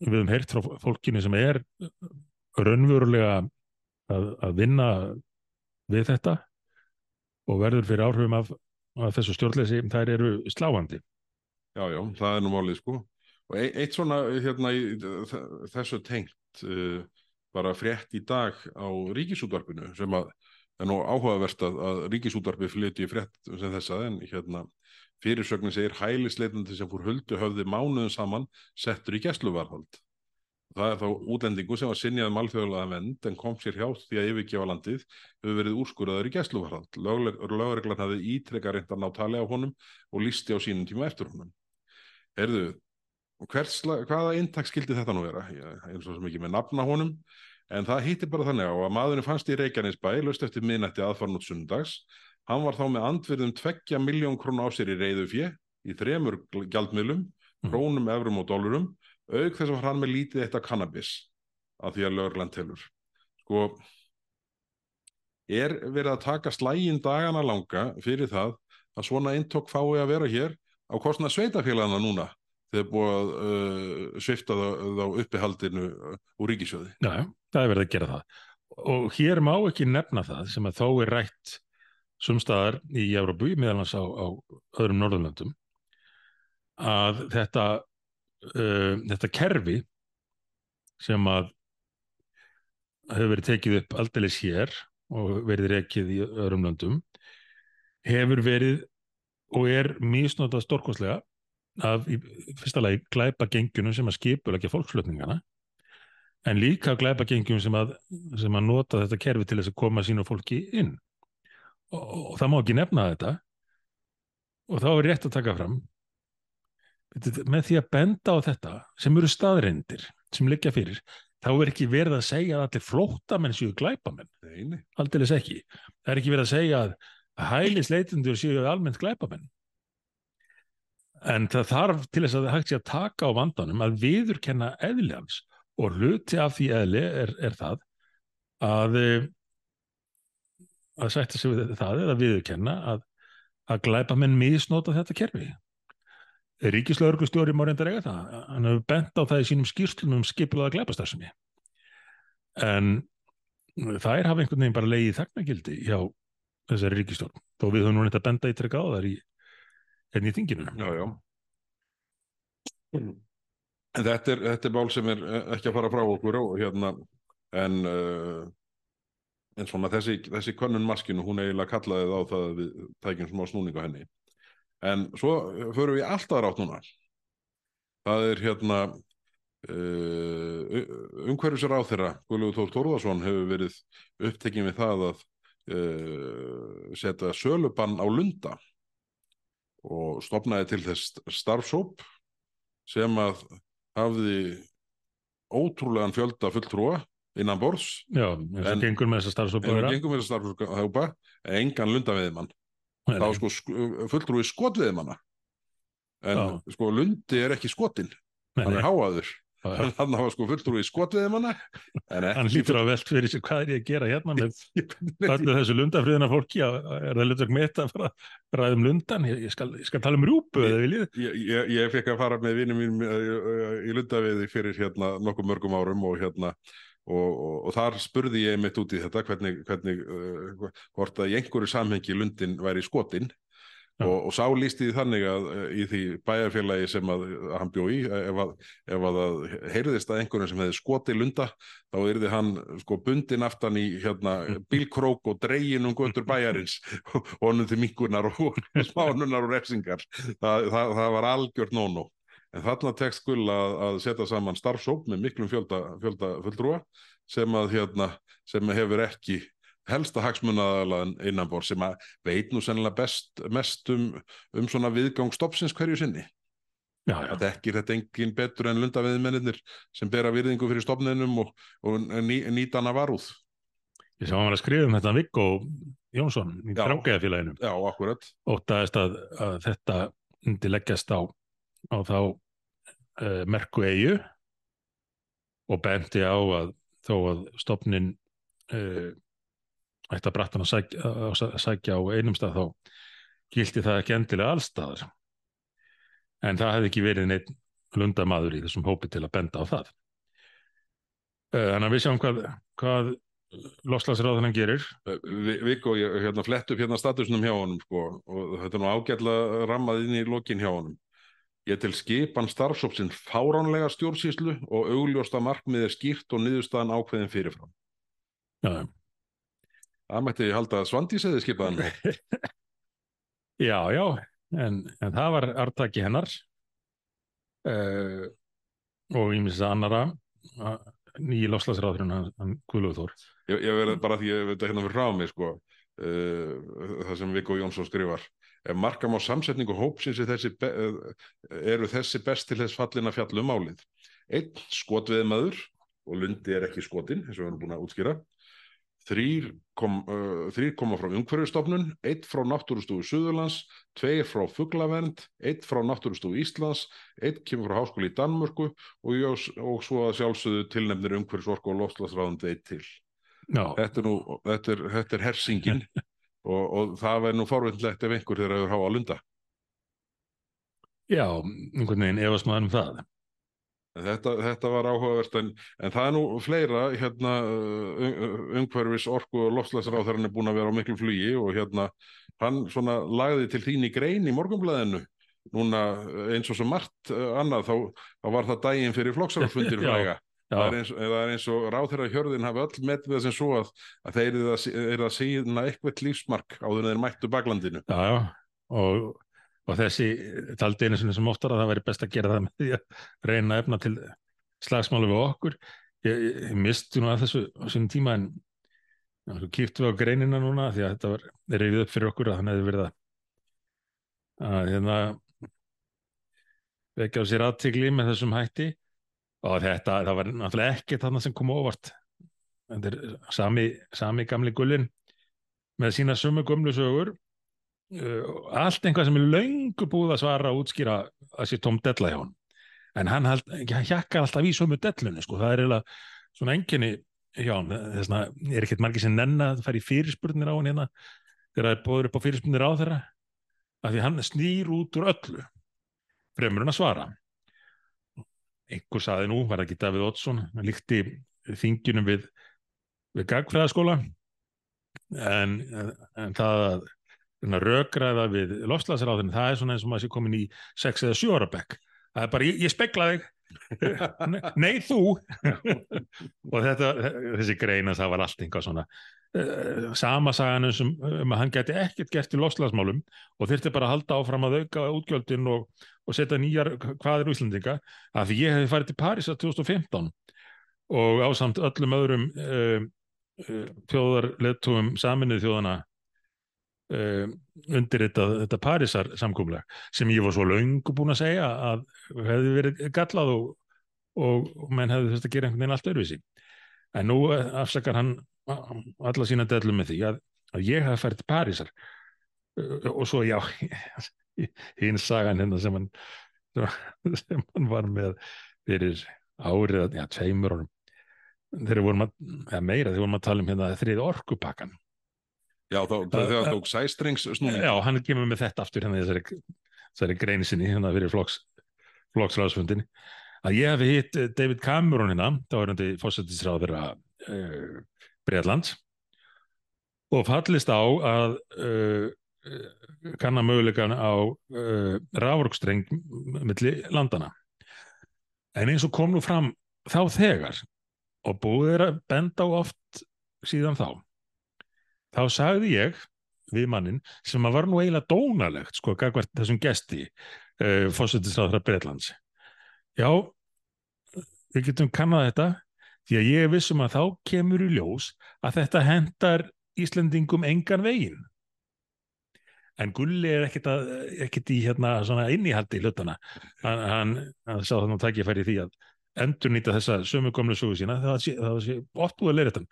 við hefum heyrt frá fólkinu sem er raunverulega að, að vinna við þetta og verður fyrir áhrifum af, af þessu stjórnleysi, þær eru sláandi. Já, já, það er nú málið sko Og eitt svona hérna þessu tengt uh, bara frétt í dag á ríkisútvarpinu sem að er nú áhugavert að, að ríkisútvarpi flytti frétt sem þessa en hérna fyrirsögnin segir hælisleitandi sem fór huldu höfði mánuðum saman settur í gæsluvarhald. Það er þá útlendingu sem var sinjað malþjóðlaða vend en kom sér hjá því að yfirgefa landið hefur verið úrskurðaður í gæsluvarhald. Lögreglan hafði ítrekka reyndan á tali á honum og lísti á sínum tíma eftir honum. Herðu, hvers, hvaða intak skildi þetta nú vera? Eins og sem ekki með nafna honum. En það hýttir bara þannig á að maðurinn fannst í Reykjanesbæ löst eftir minnætti aðfarn út sundags hann var þá með andverðum 2 miljón krón á sér í reyðu fjö í þremur gjaldmiðlum mm. krónum, eurum og dólarum auk þess að hann með lítið eitt af kannabis að því að lögurland telur. Sko er verið að taka slægin dagana langa fyrir það að svona intok fái að vera hér á kostna sveitafélagana núna þegar búið að uh, svifta þá uppihaldinu uh, úr ríkisjóði. Já, það er verið að gera það. Og hér má ekki nefna það sem að þó er rætt sumstaðar í Európu, meðal hans á, á öðrum Norðurlöndum, að þetta, uh, þetta kerfi sem að hefur verið tekið upp aldeilis hér og verið rekið í öðrum löndum hefur verið og er mísnótað stórkoslega af í fyrsta lagi glæpa gengjunum sem að skipulegja fólksflutningana en líka glæpa gengjunum sem að, sem að nota þetta kerfi til þess að koma sínu fólki inn. Og, og það má ekki nefna þetta. Og þá er rétt að taka fram með því að benda á þetta sem eru staðreindir sem liggja fyrir þá er ekki verið að segja að allir flótamenn séu glæpamenn. Aldrei ekki. Það er ekki verið að segja að hælisleitundur séu almennt glæpamenn en það þarf til þess að það hægt sé að taka á vandanum að viðurkenna eðli hans. Og hluti af því eðli er, er það að eh, að sætta sig við það eða viðurkenna að, að glæpa menn misnóta þetta kerfi. Ríkislaugurstjóri má reyndar eiga það. Hann hefur bent á það í sínum skýrslunum skipilaða glæpastarsinni en það er hafa einhvern veginn bara leiðið þagnagildi hjá þessari ríkistjórn þó við höfum nú reyndar benda í trygg á þar í hérna í þinginu. Já, já. En þetta er, þetta er mál sem er eh, ekki að fara frá okkur og hérna, en, uh, en svona þessi, þessi könnun maskinu, hún eiginlega kallaði þá það að við tækjum smá snúning á henni. En svo förum við alltaf rátt núna. Það er hérna, uh, umhverfisar á þeirra, Guðlúður Þór Tórðarsson hefur verið upptekinn við það að uh, setja sölubann á lunda og stopnaði til þess starfsóp sem að hafði ótrúlegan fjölda fulltrúa innan og En- gengur með þessa en starfsópa það gengum við þess að starfhópa engan lundaveðimann þá er sko sk- fulltrúi skotveðimanna en Já. sko lundi er ekki skotin hann er háaður hann, hann hafa sko fulltrúi skotveðimanna en hann ekki lítur að velt fyrir sig hvað er ég að gera hérna með öllu þessu lundafriðina fólki. Er það hlutverk mitt að fara að ræða um lundan ég, ég, skal, ég skal tala um viljið ég, ég, ég fekk að fara með vinnum mín í lundaveði fyrir hérna nokkuð mörgum árum og hérna og, og, og þar spurði ég mitt út í þetta hvernig, hvernig uh, hvort að í einhverju samhengi lundin væri skotin. Já. Og, og sá lísti því þannig að uh, í því bæjarfélagi sem að, að hann bjó í ef að, ef að heyrðist að einhverjum sem hefði skoti lunda þá yrði hann sko bundin aftan í hérna bílkrók og dregin um göttur bæjarins og honum til mingunar og, smánunar og refsingar. Það, það, það var algjört nónó en þarna tekst gull að, að setja saman starfsóp með miklum fjölda, fjölda fulltrúa sem að hérna sem hefur ekki helsta hagsmunaðalan innanbor sem að veit nú sennilega best mest um, um svona viðgang stoppsins hverju sinni. Já, já, að þekkir þetta engin betur en lundaveðmennir sem bera virðingu fyrir stopninum og, og ný, nýtana varúð. Ég sá hann var að skrifa um þetta Viggo Jónsson í Já. Drágæðafélaginu já, akkurat óttaðist að, að þetta myndi leggjast á, á þá uh, merku eigu og benti á að þó að stopnin uh, ætti að brattan að sækja, að sæ- sækja á einum stað þá gilti það ekki endilega allstaðar en það hefði ekki verið neitt lundamaður í þessum hópi til að benda á það. Uh, Þannig að við sjáum hvað, hvað loslagsráðan gerir. Viggo, ég hérna, flett upp hérna statusnum hjá honum sko, og þetta er nú ágætla rammað inn í lokin hjá honum. Ég til skipan starfsópsinn fáránlega stjórnsýslu og augljósta markmið er skýrt og niðurstaðan ákveðin fyrirfram. Já, Það mætti ég halda að Svandís hefði skipað hann. Já, já, en, en það var artaki hennar uh, og ímis annara uh, nýji lofslagsráðurinn hann, hann Guðlúð Þór. Ég, ég verði bara því að ég veit að hérna fyrir frá mig sko, uh, það sem Viggo Jónsson skrifar. Ef markam á samsetningu hópsins er þessi be, uh, eru þessi best til þess fallin að fjalla um málið. Einn skotveðmaður og Lundi er ekki skotin, eins og við erum búin að útskýra. Þrýr, kom, uh, þrýr koma frá umhverfistofnun, einn frá Náttúrustofu Suðurlands, tveir frá Fuglavernd, einn frá Náttúrustofu Íslands, einn kemur frá Háskóli í Danmörku og, jós, og svo að sjálfsögðu tilnefnir umhverfisorku og lofslagsráðandi eitt til. Já, Þetta er nú, þetta er, þetta er hersingin og, og það verður nú forvindlegt ef einhver þeirra hefur háa lunda. já, einhvern veginn efast maður um það. Þetta, þetta var áhugavert en, en það er nú fleira hérna umhverfis orku og lofslagsráðarinn er búin að vera á miklu flugi og hérna hann svona lagði til þín í grein í morgunblæðinu núna eins og svo margt annað þá, þá var það daginn fyrir flokksarálfundir Já, fræga. Það er eins, það er eins og ráðherra hjörðin hafi öll með það sem svo að, að þeir eru að, að sína eitthvað lífsmark áður en þeir mættu baglandinu. já, já, og, og þessi taldi einu sem oftar að það væri best að gera það með því að reyna efna til slagsmálu við okkur. Ég, ég, misti nú að þessu sínum tíma en kýftum við á greinina núna því að þetta var reyfið upp fyrir okkur að hann hefði verið að, að hérna vekja á sér aðtigli með þessum hætti. Og þetta, það var náttúrulega ekkert þarna sem kom á óvart. Þetta er sami, sami gamli gullin með sína sömu gömlu sögur. uh, allt einhvað sem er löngu búið að svara og útskýra að sé tóm della hjá hann en hann, hann hjakkar alltaf í sömu dellunni sko. það er eiginlega svona enginni hjá hann þess vegna er ekkert margir sem nenna að fara í fyrirspurnir á hann hérna þegar það er búið upp á fyrirspurnir á þeirra af því hann snýr út úr öllu fremur en að svara. Einhver saði nú, var það ekki Davíð Oddsson hann líkti þingjunum við við gagfræðaskóla en, en það að rökræða við lofslagsráðin, það er svona eins og maður sé komin í sex eða sjö ára bekk. Það er bara, ég, ég spekla þig. Nei þú. Og þetta, þessi greina það var allt einhvað svona uh, sama sagan um, um að hann geti ekkert gert í lofslagsmálum og þurfti bara að halda áfram að auka útgjöldin og, og setja nýjar hvaðir úslendinga að því ég hefði farið til Paris að 2015 og ásamt öllum öðrum uh, uh, þjóðarleðtúum saminuð þjóðana uh, undirritað þetta Parísar samkúmlega sem ég var svo löngu búin að segja að hefði verið gallað og, og, menn hefði þurft að gera einhvern veginn allt öðruvísi. En nú eh, afsakar hann alla sína dellu með því að, að ég hafa fært Parísar. Uh, og svo já hinn sagan hérna sem hann sem hann var með fyrir árið, já, tveimur þegar vorum að, eða meira þegar vorum að tala um hérna þrið orkupakkan Já, þá, þegar það tók sæstrings snúning. Já, hann kemur með þetta aftur hérna þessari, þessari grein sinni hérna fyrir flokks, flokksráðsfundin að ég hef hitt David Cameron hérna, þá er hann fósættisráð þeirra uh, Breitlands og fallist á að uh, kannar möguleikan á uh, rávorkstreng milli landana en eins og kom nú fram þá þegar og búið er að benda á oft síðan þá þá sagði ég við mannin sem að var nú eiginlega dónalegt sko, gagvart þessum gesti uh, fósættisráðra Breitlands já við getum kannað þetta því að ég vissum að þá kemur í ljós að þetta hendar Íslendingum engan veginn. En Gulli er ekkit, að, ekkit í hérna svona inníhaldi í hlutana hann, hann, hann sá þannig að takja færi því að endur nýta þessa sömu komlu sögu sína það það sé oft búið að leiðrættan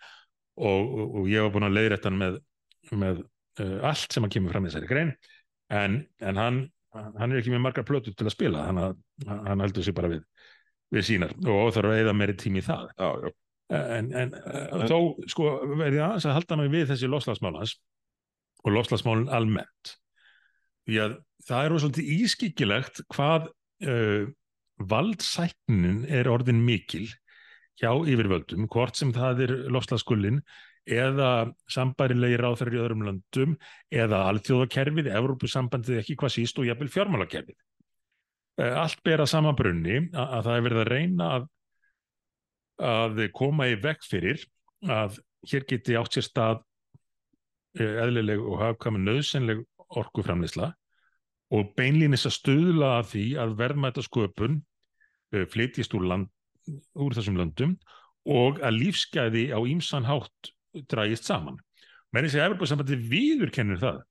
og, og, og ég var búin að leiðrættan með, með uh, allt sem hann kemur fram í þessari grein. En, en hann, hann er ekki með margar plötu til að spila hann, hann heldur sig bara við, við sínar. Og þarf að eða meiri tími í það. Já, já. en, en uh, þó sko verði aðeins að halda mig við þessi loslagsmálans og loslagsmálun almennt. Því að það er svolítið ískikilegt hvað uh, valdsæknin er orðin mikil hjá yfirvöldum, hvort sem það er loslagskullin eða sambærilegi ráðferðir í öðrum löndum eða alþjóðakerfið, Evrópusambandið ekki hvað síst og jafnvel fjármálakerfið. Uh, allt ber að sama brunni að, að það er verið að reyna að, að koma í vekk fyrir að hér geti átt sér stað uh, eðlileg og hafkvæmi nöðsynleg orkuframlisla og beinlýnis að stuðla að því að verðmæta sköpun uh, flytjist úr, land, úr þessum löndum og að lífsgæði á ímsan hátt dragist saman. Menni segja Evropasambandi viður kennir það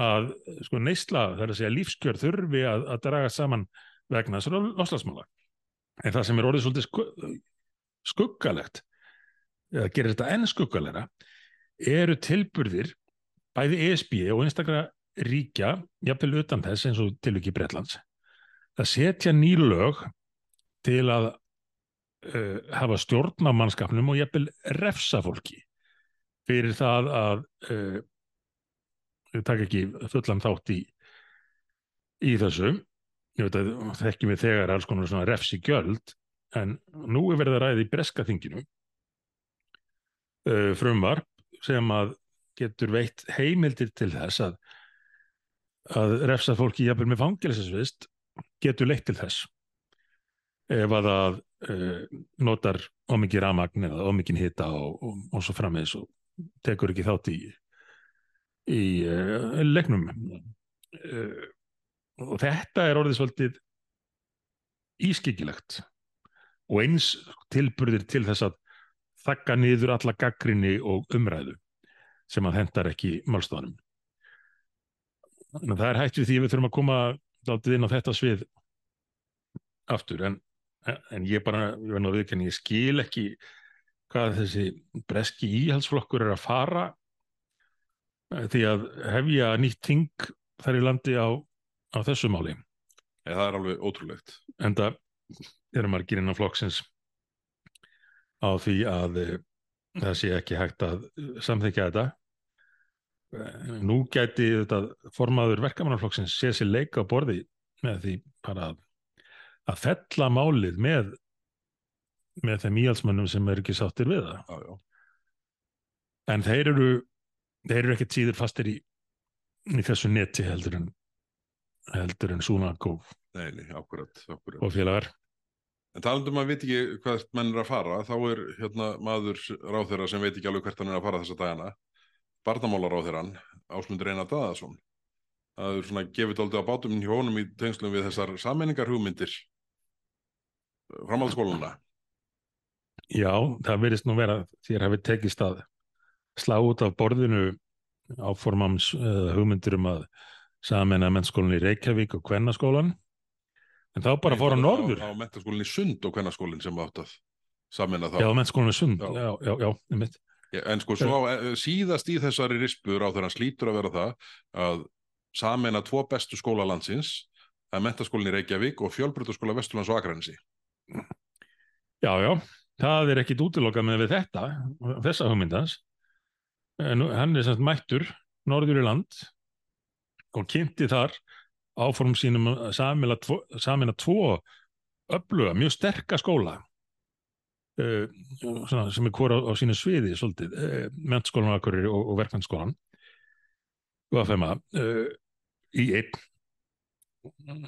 að sko, neysla, það er að segja lífskjör þurfi að, að draga saman vegna þessar loslasmála. En það sem er orðið svolítið skuggalegt, eða gerir þetta enn skuggalega, eru tilburðir bæði ESB og einstaklega ríkja, jafnvel utan þess eins og tilviki Breitlands, að setja ný lög til að uh, hafa stjórn á mannskapnum og jafnvel refsa fólki fyrir það að uh, taka ekki fullan þátt í, í þessu. Ég veit að þekkjum við þegar alls konar svona refsi gjöld, en nú er verið að ræði í breska þinginu uh, frumvarp sem að getur veitt heimildir til þess að að refsa fólki jafnvel með fangilsesvist getur leitt til þess ef að það uh, notar ómikið ramagn eða ómikið hita og, og, og svo frammeðis og tekur ekki þátt í í uh, leiknum. Uh, og þetta er orðið svolítið ískikilegt og eins tilburðir til þess að þakka niður alla gaggrinni og umræðu sem að hendar ekki málstofanum að það er hægt við því að við þurfum að koma daldið inn á þetta svið aftur en, en ég bara, ég verði að viðkenni, ég skil ekki hvað þessi breski íhalsflokkur er að fara eh, því að hefja nýtt ting þar í landi á, á þessu máli. Eða, það er alveg ótrúlegt. En það eru margir innan flokksins á því að eh, það sé ekki hægt að samþykja þetta nú gæti þetta formaður verkamannarflokksins sé sér leika á borði með því bara að, að fella málið með með þeim íhalsmönnum sem er ekki sáttir við það Já, já. en þeir eru þeir eru ekkert síður fastir í í þessu neti heldur en heldur en akkurat, akkurat. og félagar En talandum að veit ekki hvert menn er að fara, þá er hérna maður ráþeira sem veit ekki alveg hvert hann er að fara þessa dagana barnamálaráþirann Ásmundur Einar Daðarsson það er svona gefið aldrei á bátum hjá honum í tengslum við þessar sammenningar hugmyndir framhaldsskóluna Já, það verðist nú vera þér hafið tekist að slá út af borðinu áformams uh, hugmyndir um að sameina mennskólan í Reykjavík og Kvennaskólan en þá bara fór á norður á, á mentaskólinni Sund og Kvennaskólinn sem átt að saminna þá. Já, mennskólanum sund, Já. já, já, já, einmitt. Já, En sko svo eh, síðast í þessari rispur á þegar hann slítur að vera það að sameina tvo bestu skóla landsins, það er mentaskólinn í Reykjavík og fjölbrytaskóla Vesturlands og Akranesi. Já, já, það er ekkit útilokað með við þetta, þessa hugmyndans. En hann er semst mættur norður í land og kynnti þar áform sínum samina tvo, tvo öfluga, mjög sterka skóla uh, svona, sem er hvora á, á sínu sviði svolítið, uh, mentskólan Akureyri og, og verkmennskólan og að fema uh, í einn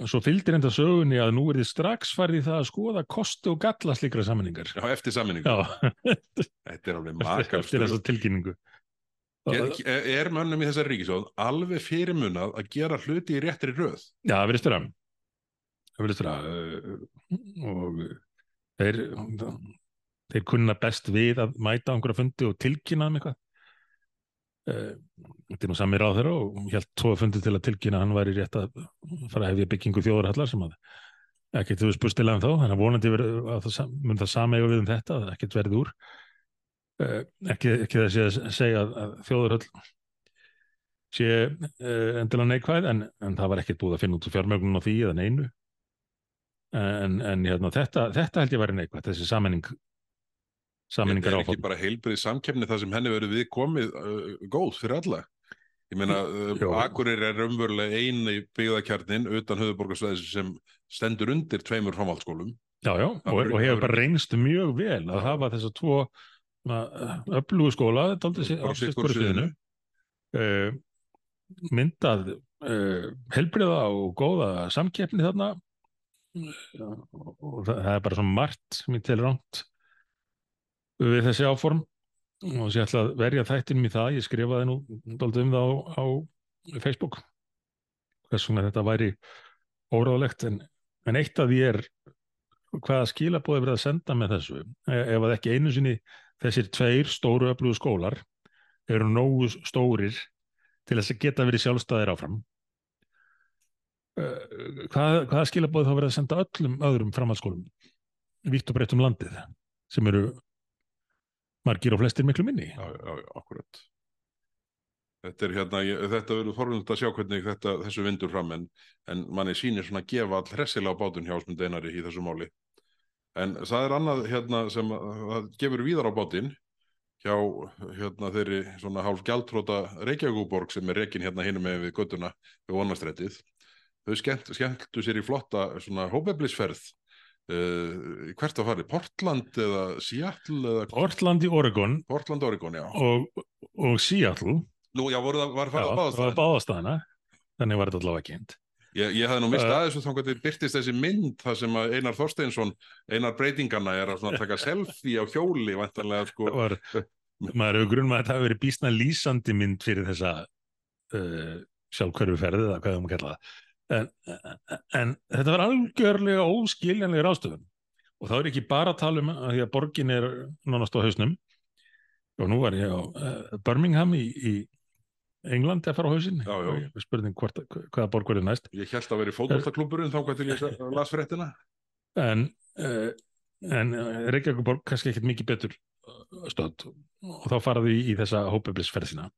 svo fylgdir enda sögunni að nú er þið strax farið í það að skoða kosti og galla slíkra sammenningar Já, eftir saminningu. Já, Þetta er alveg makar eftir þessa tilkynningu. Er, er mönnum í þessari ríkisjóð alveg fyrirmunað að gera hluti í réttri röð? Já, það verðist vera. Það verðist vera. Uh, og þeir þeir kunna best við að mæta á einhverja fundi og tilkynna um eitthvað þetta er nú samir á þeirra og helt tvo fundi til að tilkynna að hann væri rétt að fara að hefja byggingu þjóðarhallar sem að ekkert hefur spurstilega um þá þannig að vonandi verið, að það, mun það samega við um þetta að ekkert verið úr. Uh, ekki, ekki þessi að segja að, að þjóðarhall sé uh, endilega neikvæð en, en það var ekkert búið að finna út úr fjármögnun á því eða neinu. En, en hérna, þetta, þetta held ég væri neikvæð þessi sammenning sammenningar er ekki bara heilbrið samkefni það sem henni verið við komið uh, góð fyrir alla? Ég meina, uh. Akureyri er umverulega eini byggðakjarnin utan höfuborgarsvæðis sem stendur undir tveimur framhaldsskólum. Já, já, og, og hefur bara reynst mjög vel að hafa þessa tvo öflugu skóla dálítið sér á Bara sitt sitt hvoru hvoru sviðinu uh, myndað uh, helbriða og góða samkeppni þarna uh, og það, það er bara svo margt sem ég tel ránt við þessi áform. Og þess ég ætla að verja þættinum í það ég skrifaði nú dálítið um það á, á Facebook hvers vegna þetta væri óráðlegt. En, en eitt af því er hvaða skilabóði verið að senda með þessu. E- ef að ekki einu sinni þessir tveir stóru öflugu skólar eru nógu stórir til þess að geta verið sjálfstæðir áfram. Hvað, hvaða skilabóði þá verið að senda öllum öðrum framhaldsskólum vítt og breytt um landið sem eru margir og flestir miklu minni Já, já, já, akkurat. Þetta er hérna, ég, þetta verður forvöld að sjá hvernig þetta, þessu vindur fram en, en manni sýnir svona að gefa all hressilega bátun hjá Ásmund Einari í þessu máli. En það er annað hérna sem að, að gefur víðar á bátinn hjá hérna þeirri svona hálf gjaldtróta Reykjavíkuborg sem er rekin hérna hinum með við göttuna við vonastrætið. Þau skemmt, skemmtu sér í flotta svona hópeflisferð uh, hvert að fari, Portland eða Seattle eða Portland í Oregon. Portland, Oregon, og, og Seattle. Nú, já, voru það, var farið að það var báðast það. báðastæðana þannig var þetta allavega kynnt. Ég, ég hafði nú mist Uh, aðeins og þá hvernig byrtist þessi mynd þar sem Einar Þorsteinsson, Einar breytinganna er að taka selfie á hjóli, vantanlega, sko. var, maður hefur grunn að þetta hafi verið býsna lýsandi mynd fyrir þessa uh, sjálfkörfu ferði eða hvað það maður kalla það en, en þetta var algjörlega óskiljanlega ráðstöfun. Og þá er ekki bara að tala um að því að borgin er nánast á hausnum. Og nú var ég á uh, Birmingham í, í Englandi að fara á. Og spurning hvort, hvaða borg verið næst. Ég held að vera í fótboltaklúburinn þá hvað til ég las fréttina. en, uh, en uh, Reykjavíkuborg kannski ekkert mikið betur stödd. Og þá faraði í, í þessa hópeflisferðina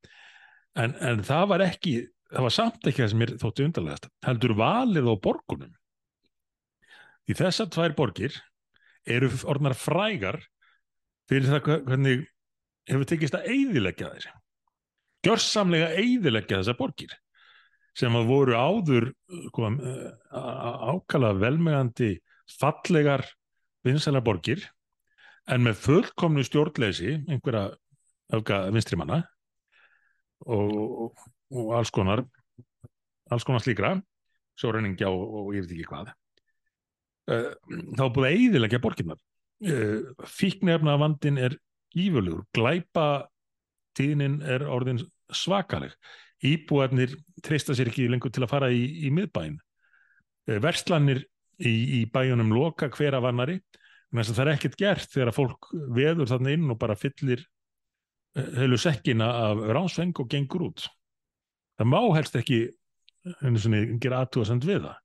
en, en það var ekki það var samt ekki það sem mér þótti undarlegast heldur valið á borgunum. Því þessar tvær borgir eru orðnar frægar fyrir það hvernig hefur tekist að eyðileggja þeir gjörsamlega eyðileggja þessar borgir sem að voru áður sko, ákala velmegandi fallegar vinsælar borgir en með fullkomnu stjórnleysi einhverja öfga vinstrimanna og, og, alls konar alls konar slíkra sjóræningja og, og ég veit ekki hvað. Eh, þá búið að eyðileggja borginnar fíknefna vandin er gífurlegur glæpa tíðnin er orðin svakaleg. Íbúarnir treysta sér ekki lengur til að fara í, í miðbæin Eh, verslanir í, í bæjunum loka hver af annari það er ekkert gert þegar fólk veður þarna inn og bara fyllir eh, heilu sekkina af ránsveng og gengur út það má helst ekki einu sinni gera aðtúasend við það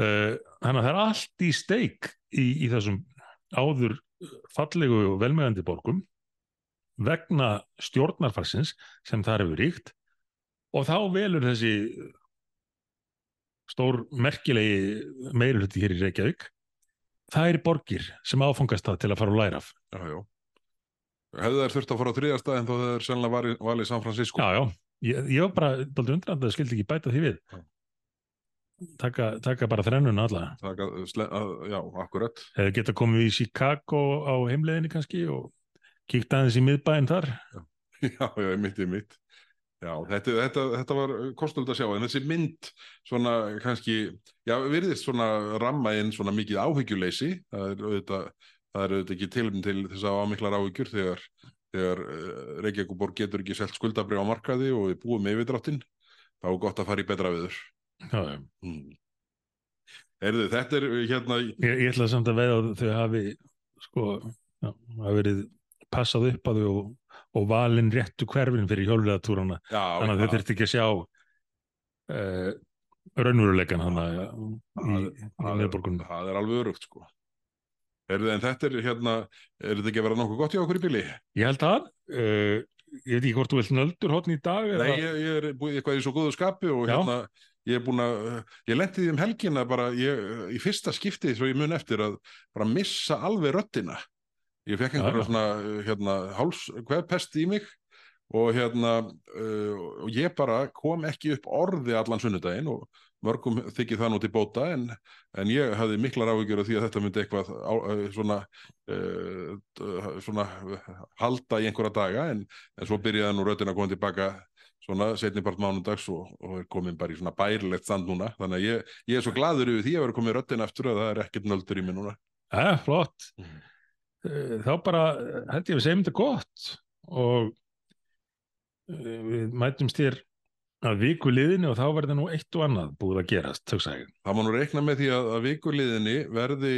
uh, þannig að það er allt í steik í, í þessum áður fallegu og velmegandi borgum vegna stjórnarfarsins sem þar hefur ríkt og þá velur þessi stór merkilegi meiruluti hér í Reykjavík það er borgir sem áfangast það til að fara og læra af. Já, já. Hefðu þær þurft að fara á þriðja stað en þó þeir sennilega valið, San Francisco? Já, já. Ég, ég var bara dálítið undrand að það skildi ekki bæta því við. Taka, taka bara þrennuna alla. Taka, sle, að, já, akkurat. Hefðu geta komið í Chicago á heimleiðinni kannski og kíkt aðeins í miðbæinn þar. Já, já, mitt í mitt. Já, þetta, þetta, þetta var kostnöld að sjá, en þessi mynd svona kannski, já, virðist svona ramma inn svona mikið áhyggjuleysi, það er auðvitað, það er auðvitað ekki tilum til þess að ámiklar áhyggjur þegar, þegar uh, Reykjavíkuborg getur ekki selt skuldabrið á markaði og við búum með yfirdráttinn, þá er gott að fara í betra viður. Já, já. Hmm. Erðu, þetta er hérna... Ég, ég ætla samt að veða að þau hafi, sko, já, hafi verið passað upp að þau og og valin réttu hverfin fyrir hjólriðatúrana þannig að þetta er ekki að sjá uh, raunveruleikan hann í, í meðborgunum það er alveg örugt sko er en þetta er hérna er þetta ekki að vera nokkuð gott í okkur í bíli? Ég held að uh, ég veit ekki hvort þú vilt nöldur hóttin í dag Nei, ég, ég er búið eitthvað í svo góðu skapi og Já. hérna ég er búin að, ég lendi því um helgina bara, ég, í fyrsta skiptið svo ég mun eftir að bara missa alveg röttina Ég fekk einhverja svona hérna, hálskveðpest í mig og hérna uh, og ég bara kom ekki upp orði allan sunnudaginn og mörgum þykir það nú til bóta en, en ég hafði miklar áhyggjur af því að þetta myndi eitthvað á, svona, uh, svona halda í einhverja daga en, en svo byrjaði nú röttin að koma tilbaka svona setnipart mánundags og, og er komin bara í svona bærilegt stand núna þannig að ég, ég er svo gladur yfir því að vera komið röttin eftir að það er ekkert nöldur í mig núna. Það er flott. Mm. Eh, þá bara held ég að við segjum þetta gott og eh, við mætumst þér að vikuliðinni og þá verður nú eitt og annað búið að gerast, þau Það má nú reikna með því að, að vikuliðinni verði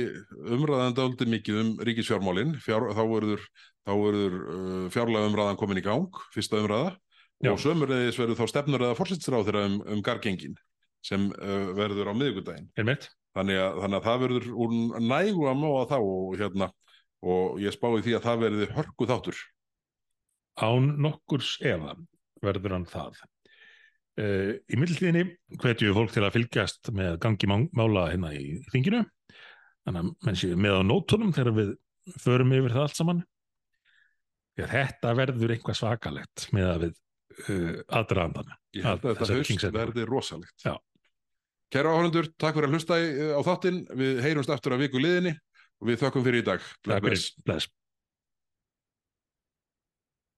umræðan dálítið mikið um ríkisfjármálinn, fjár, þá verður, verður uh, fjárlega umræðan komin í gang, fyrsta umræða Já. og sömurleðis verður þá stefnur eða fórsettsráð þeirra um, um gargengin sem uh, verður á miðugudaginn. Þannig að, þannig að það verður úr nægu að móa þá og hérna og ég spái því að það verði hörku þáttur. Án nokkurs efa verður hann það. Uh, í mildtíðinni hvetju fólk til að fylgjast með gangi mála hérna í þinginu þannig að menn séu með á nótunum þegar við förum yfir það allt saman að þetta verður einhvað svakalegt með að við uh, aðdraðandana. Að, þetta haust verði rosalegt. Já. Kæra áhörnundur, takk fyrir að hlusta á þáttinn. Við heyrumst aftur að viku liðinni og við þökkum fyrir í dag. Bless.